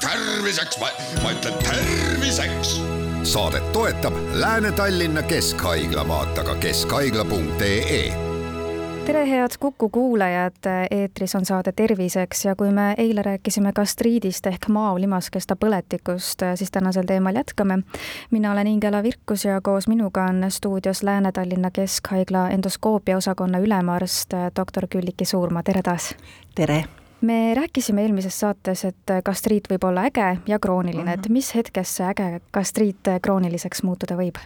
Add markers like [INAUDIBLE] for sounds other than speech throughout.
terviseks, ma ütlen terviseks. saadet toetab Lääne-Tallinna Keskhaigla, vaata ka keskhaigla.ee tere, head Kuku kuulajad, eetris on saade Terviseks ja kui me eile rääkisime gastriidist ehk maolimaskesta põletikust, siis tänasel teemal jätkame. mina olen Ingela Virkus ja koos minuga on stuudios Lääne-Tallinna Keskhaigla endoskoopia osakonna ülemarst doktor Külliki Suurma, tere taas! tere! Me rääkisime eelmises saates, et gastriit võib olla äge ja krooniline mm, -hmm. et mhm. mis hetkest see äge gastriit krooniliseks muutuda võib?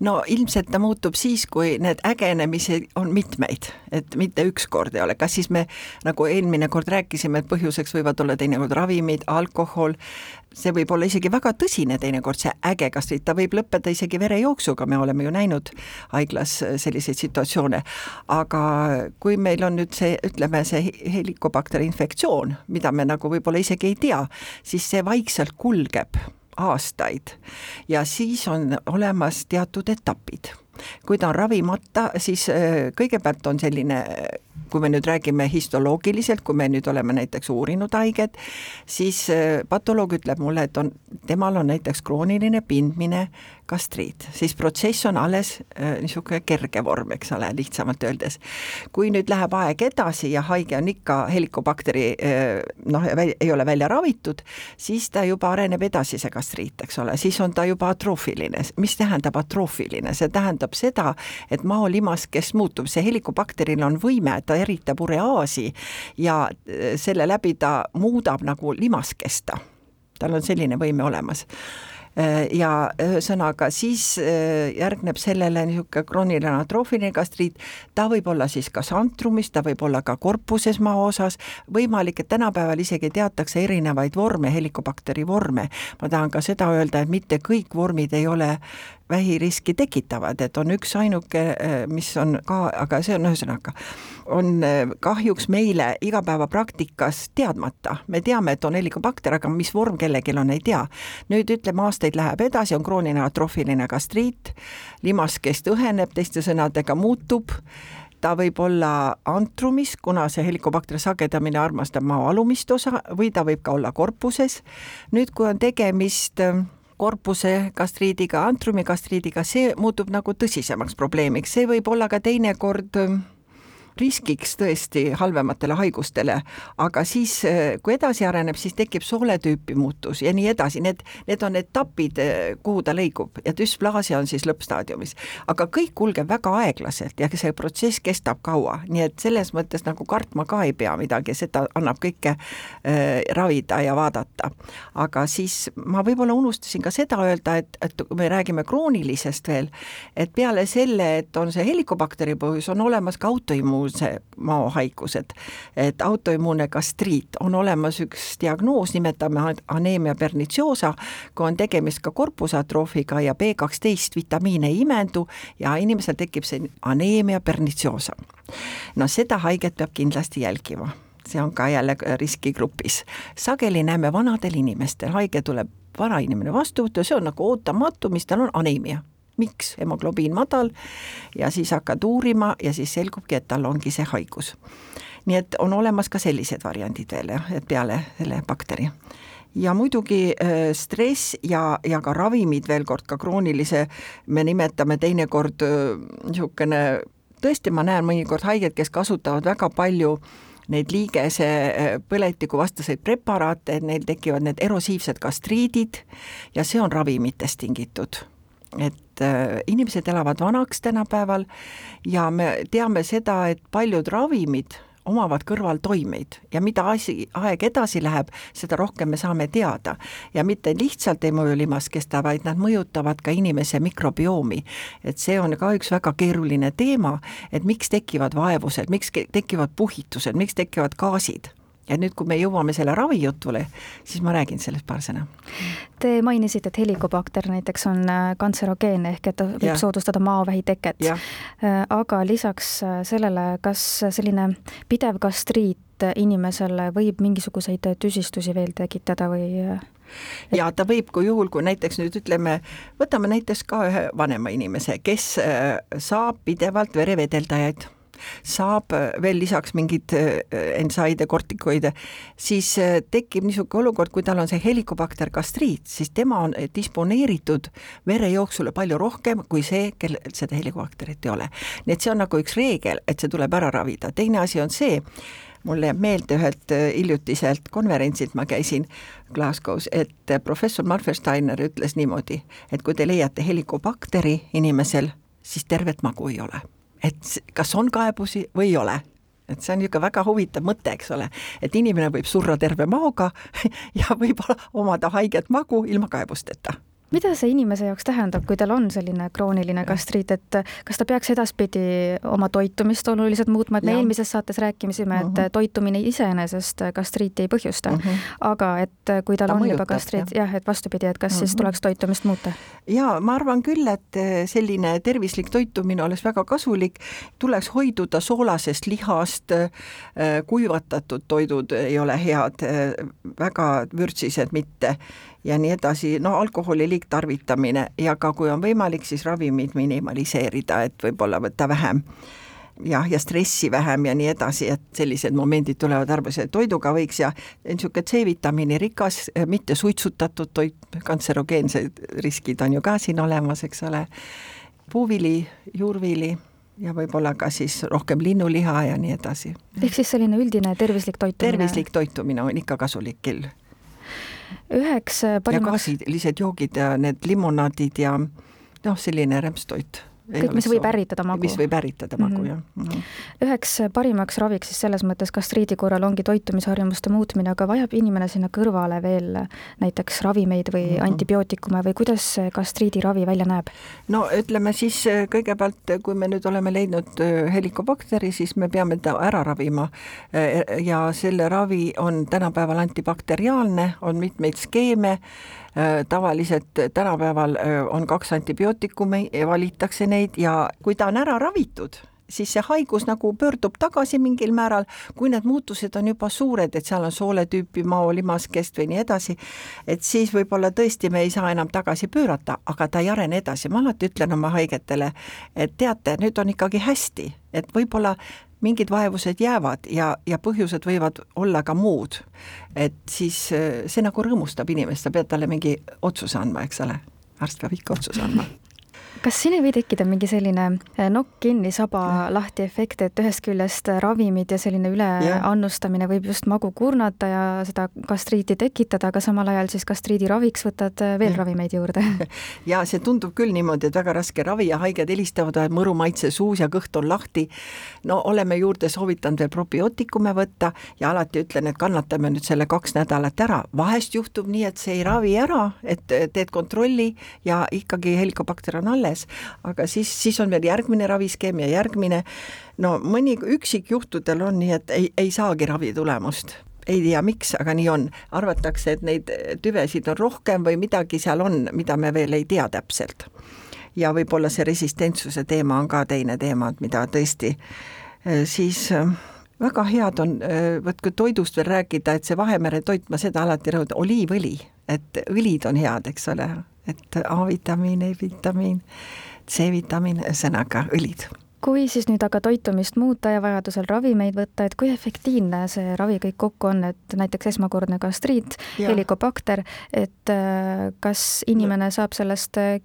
No ilmselt ta muutub siis, kui need ägenemisi on mitmeid, et mitte üks kord ei ole, kas siis me nagu eelmine kord rääkisime, et põhjuseks võivad olla teinekord ravimid, alkohol, see võib olla isegi väga tõsine teinekord, see äge gastriit, ta võib lõppeda isegi verejooksuga, me oleme ju näinud haiglas selliseid situatsioone, aga kui meil on nüüd see, ütleme, see helikobakteri infektsioon, mida me nagu võib-olla isegi ei tea, siis see vaikselt kulgeb aastaid ja siis on olemas teatud etapid. Kui ta on ravimata, siis äh, kõigepealt on selline kui me nüüd räägime histoloogiliselt, kui me nüüd oleme näiteks uurinud haiget, siis äh, patoloog ütleb mulle, et on, temal on näiteks krooniline pindmine gastriit, siis protsess on alles äh, niisugune kerge vorm, eks ole, lihtsamalt öeldes. kui nüüd läheb aeg edasi ja haige on ikka helikobakteri noh, ei ole välja ravitud, siis ta juba areneb edasi, see gastriit, eks ole, siis on ta juba atroofiline. mis tähendab atroofiline, see tähendab seda, et maolimas, kes muutub, see helikobakteril on võime, ta eritab ureaasi ja äh, selle läbi ta muudab nagu limaskesta. tal on selline võime olemas äh, ja ühesõnaga siis äh, järgneb sellele niisugune krooniline atroofiline gastriit, ta võib olla siis kas antrumis, ta võib olla ka korpuses maoosas, võimalik, et tänapäeval isegi teatakse erinevaid vorme, helikobakteri vorme. ma tahan ka seda öelda, et mitte kõik vormid ei ole vähiriski tekitavad, et on üksainuke, äh, mis on ka, aga see on ühesõnaga, on äh, kahjuks meile igapäevapraktikas teadmata. me teame, et on helikobakter, aga mis vorm kellelgi on, ei tea. nüüd ütleme, aastaid läheb edasi, on krooniline atroofiline gastriit, limaskest õheneb, teiste sõnadega muutub ta võib olla antrumis, kuna see helikobakter sagedamini armastab maa alumist osa või ta võib ka olla korpuses. nüüd, kui on tegemist äh, korpuse gastriidiga, antrumi gastriidiga, see muutub nagu tõsisemaks probleemiks, see võib olla ka teinekord riskiks tõesti halvematele haigustele, aga siis, eh, kui edasi areneb, siis tekib sooletüüpi muutus ja nii edasi, need, need on etapid, eh, kuhu ta liigub ja düsplaasia on siis lõppstaadiumis. aga kõik kulgeb väga aeglaselt ja see protsess kestab kaua, nii et selles mõttes nagu kartma ka ei pea midagi, seda annab kõike äh, ravida ja vaadata. aga siis ma võib-olla unustasin ka seda öelda, et, et kui me räägime kroonilisest veel, et peale selle, et on see helikobakteri põhjus, on olemas ka autoimmuun autoimmuunse maohaigused. et autoimmuunne gastriit on olemas üks diagnoos, nimetame aneemia pernitsiosa, kui on tegemist ka korpusatroofiga ja B kaksteist vitamiin ei imendu ja inimesel tekib see aneemia pernitsiosa. no seda haiget peab kindlasti jälgima see on ka jälle riskigrupis. sageli näeme vanadel inimestel, haige tuleb vana inimene vastu võtta, see on nagu ootamatu, mis tal on aneemia miks hemoglobiin madal ja siis hakkad uurima ja siis selgubki, et tal ongi see haigus. nii et on olemas ka sellised variandid veel jah, et peale selle bakteri ja muidugi äh, stress ja, ja ka ravimid veel kord, ka kroonilise, me nimetame teinekord äh, niisugune, tõesti, ma näen mõnikord haigeid, kes kasutavad väga palju neid liigese äh, põletikuvastaseid preparaate, et neil tekivad need erosiivsed gastriidid ja see on ravimitest tingitud et äh, inimesed elavad vanaks tänapäeval ja me teame seda, et paljud ravimid omavad kõrvaltoimeid ja mida asi, aeg edasi läheb, seda rohkem me saame teada. ja mitte lihtsalt ei mõju limaskesta, vaid nad mõjutavad ka inimese mikrobiomi. et see on ka üks väga keeruline teema, et miks tekivad vaevused, miks tekivad puhitused, miks tekivad gaasid ja nüüd, kui me jõuame selle ravijutule, siis ma räägin sellest paar sõna. Te mainisite, et helikobakter näiteks on äh, kantserogeenne ehk et ta võib ja. soodustada maovähi teket. Äh, aga lisaks äh, sellele, kas selline pidev gastriit inimesele võib mingisuguseid tüsistusi veel tekitada või ja ta võib, kui juhul, kui näiteks nüüd ütleme, võtame näiteks ka ühe vanema inimese, kes saab pidevalt verevedeldajaid saab veel lisaks mingeid entsaide, kortikoide, siis tekib niisugune olukord, kui tal on see helikobakter gastriit, siis tema on disponeeritud verejooksule palju rohkem kui see, kellel seda helikobakterit ei ole. nii et see on nagu üks reegel, et see tuleb ära ravida, teine asi on see, mulle jääb meelde ühelt hiljutiselt konverentsilt ma käisin Glasgow's, et professor Marfersteiner ütles niimoodi, et kui te leiate helikobakteri inimesel, siis tervet magu ei ole. Et kas on kaebusi või ei ole. Et see on niisugune väga huvitav mõte, eks ole, et inimene võib surra terve maoga [LAUGHS] ja võib omada haiget magu ilma kaebusteta mida see inimese jaoks tähendab, kui tal on selline krooniline gastriit, et kas ta peaks edaspidi oma toitumist oluliselt muutma, et me ja. eelmises saates rääkisime, et uh mhm. -huh. toitumine iseenesest gastriiti ei põhjusta mhm. -huh. aga et kui tal ta on mõjutab, juba gastriit, jah, et vastupidi, et kas uh -huh. siis mhm. tuleks toitumist muuta? jaa, ma arvan küll, et selline tervislik toitumine oleks väga kasulik, tuleks hoiduda soolasest lihast, kuivatatud toidud ei ole head, väga vürtsised mitte ja nii edasi, no alkoholi liigtarvitamine ja ka kui on võimalik, siis ravimid minimaliseerida, et võib-olla võtta vähem jah, ja stressi vähem ja nii edasi, et sellised momendid tulevad arvesse, toiduga võiks ja niisugune C-vitamiini rikas, mitte suitsutatud toit, kantserogeensed riskid on ju ka siin olemas, eks ole, puuvili, juurvili ja võib-olla ka siis rohkem linnuliha ja nii edasi. ehk siis selline üldine tervislik toitumine? tervislik toitumine on ikka kasulik küll üheks parimaks ja gaasilised joogid ja need limonaadid ja noh, selline rämpstoit kõik, mis võib ärritada magu. mis võib ärritada magu mm, -hmm. jah mm. -hmm. üheks parimaks raviks siis selles mõttes gastriidi korral ongi toitumisharjumuste muutmine, aga vajab inimene sinna kõrvale veel näiteks ravimeid või mm -hmm. antibiootikume või kuidas see gastriidiravi välja näeb? no ütleme siis äh, kõigepealt, kui me nüüd oleme leidnud äh, helikobakteri, siis me peame ta ära ravima. Äh, ja selle ravi on tänapäeval antibakteriaalne, on mitmeid skeeme Äh, tavaliselt tänapäeval äh, on kaks antibiootikumi, valitakse neid ja kui ta on ära ravitud, siis see haigus nagu pöördub tagasi mingil määral, kui need muutused on juba suured, et seal on sooletüüpi mao, limaskest või nii edasi, et siis võib-olla tõesti me ei saa enam tagasi pöörata, aga ta ei arene edasi, ma alati ütlen oma haigetele, et teate, nüüd on ikkagi hästi, et võib-olla mingid vaevused jäävad ja, ja põhjused võivad olla ka muud. et siis äh, see nagu rõõmustab inimest, sa pead talle mingi otsuse andma, eks ole, arst peab ikka otsuse andma kas siin ei või tekkida mingi selline eh, nokk kinni, saba lahti efekt, et ühest küljest ravimid ja selline üleannustamine võib just magu kurnata ja seda gastriiti tekitada, aga samal ajal siis gastriidi raviks võtad eh, veel ja. ravimeid juurde? [LAUGHS] [LAUGHS] ja see tundub küll niimoodi, et väga raske ravi ja haiged helistavad, et mõru maitse suus ja kõht on lahti. no oleme juurde soovitanud veel probiootikume võtta ja alati ütlen, et kannatame nüüd selle kaks nädalat ära, vahest juhtub nii, et see ei ravi ära, et teed kontrolli ja ikkagi helikobakter on alles alles, aga siis, siis on veel järgmine raviskeem ja järgmine, no mõni üksikjuhtudel on nii, et ei, ei saagi ravitulemust ei tea, miks, aga nii on. arvatakse, et neid tüvesid on rohkem või midagi seal on, mida me veel ei tea täpselt. ja võib-olla see resistentsuse teema on ka teine teema, et mida tõesti eh, siis eh, väga head on, eh, vot kui toidust veel rääkida, et see Vahemere toit, ma seda alati rõhutan, oliivõli, et õlid on head, eks ole, et A-vitamiin, E-vitamiin, C-vitamiin, ühesõnaga õlid kui siis nüüd aga toitumist muuta ja vajadusel ravimeid võtta, et kui efektiivne see ravi kõik kokku on, et näiteks esmakordne gastriit, helikobakter, et äh, kas inimene saab sellest äh,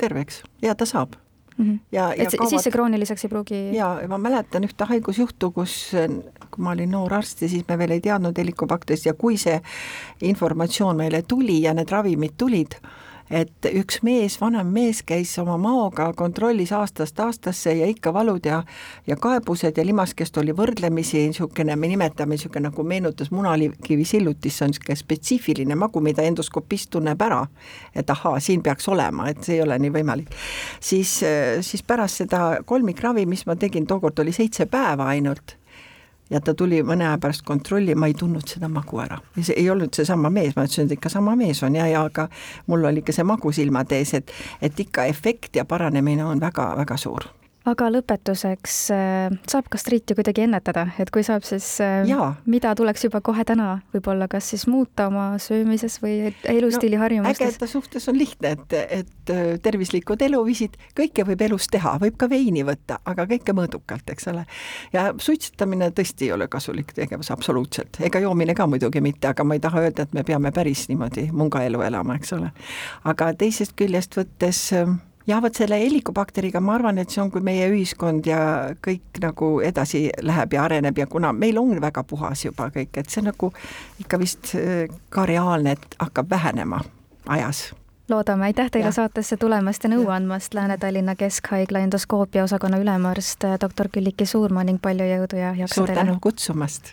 terveks ja ta saab mm. -hmm. ja, ja et kaovad... siis see krooniliseks ei pruugi? jaa, ma mäletan ühte haigusjuhtu, kus kui ma olin noor arst ja siis me veel ei teadnud helikobakterist ja kui see informatsioon meile tuli ja need ravimid tulid, et üks mees, vanem mees käis oma maoga, kontrollis aastast aastasse ja ikka valud ja ja kaebused ja limaskest oli võrdlemisi niisugune, me nimetame niisugune nagu meenutas munalikivi sillutist, see on niisugune spetsiifiline magu, mida endoskopist tunneb ära, et ahaa, siin peaks olema, et see ei ole nii võimalik. siis, siis pärast seda kolmikravi, mis ma tegin, tookord oli seitse päeva ainult ja ta tuli mõne aja pärast kontrolli, ma ei tundnud seda magu ära. ja see ei olnud seesama mees, ma ütlesin, et ikka sama mees on ja, ja aga mul oli ikka see magu silmade ees, et et ikka efekt ja paranemine on väga-väga suur aga lõpetuseks, äh, saab gastriiti kuidagi ennetada, et kui saab, siis äh, Jaa. mida tuleks juba kohe täna võib-olla kas siis muuta oma söömises või elustiili no, harjumustes? ägeda suhtes on lihtne, et, et äh, tervislikud eluviisid, kõike võib elus teha, võib ka veini võtta, aga kõike mõõdukalt, eks ole. ja suitsetamine tõesti ei ole kasulik tegevus absoluutselt, ega joomine ka muidugi mitte, aga ma ei taha öelda, et me peame päris niimoodi mungaelu elama, eks ole. aga teisest küljest võttes jah, vot selle helikobakteriga ma arvan, et see on, kui meie ühiskond ja kõik nagu edasi läheb ja areneb ja kuna meil on väga puhas juba kõik, et see nagu ikka vist äh, ka reaalne, et hakkab vähenema ajas loodame, aitäh teile ja. saatesse tulemast ja nõu andmast, Lääne-Tallinna Keskhaigla endoskoopia osakonna ülemarst doktor Külliki Suurmaa ning palju jõudu ja jaksu teile! suur tänu kutsumast!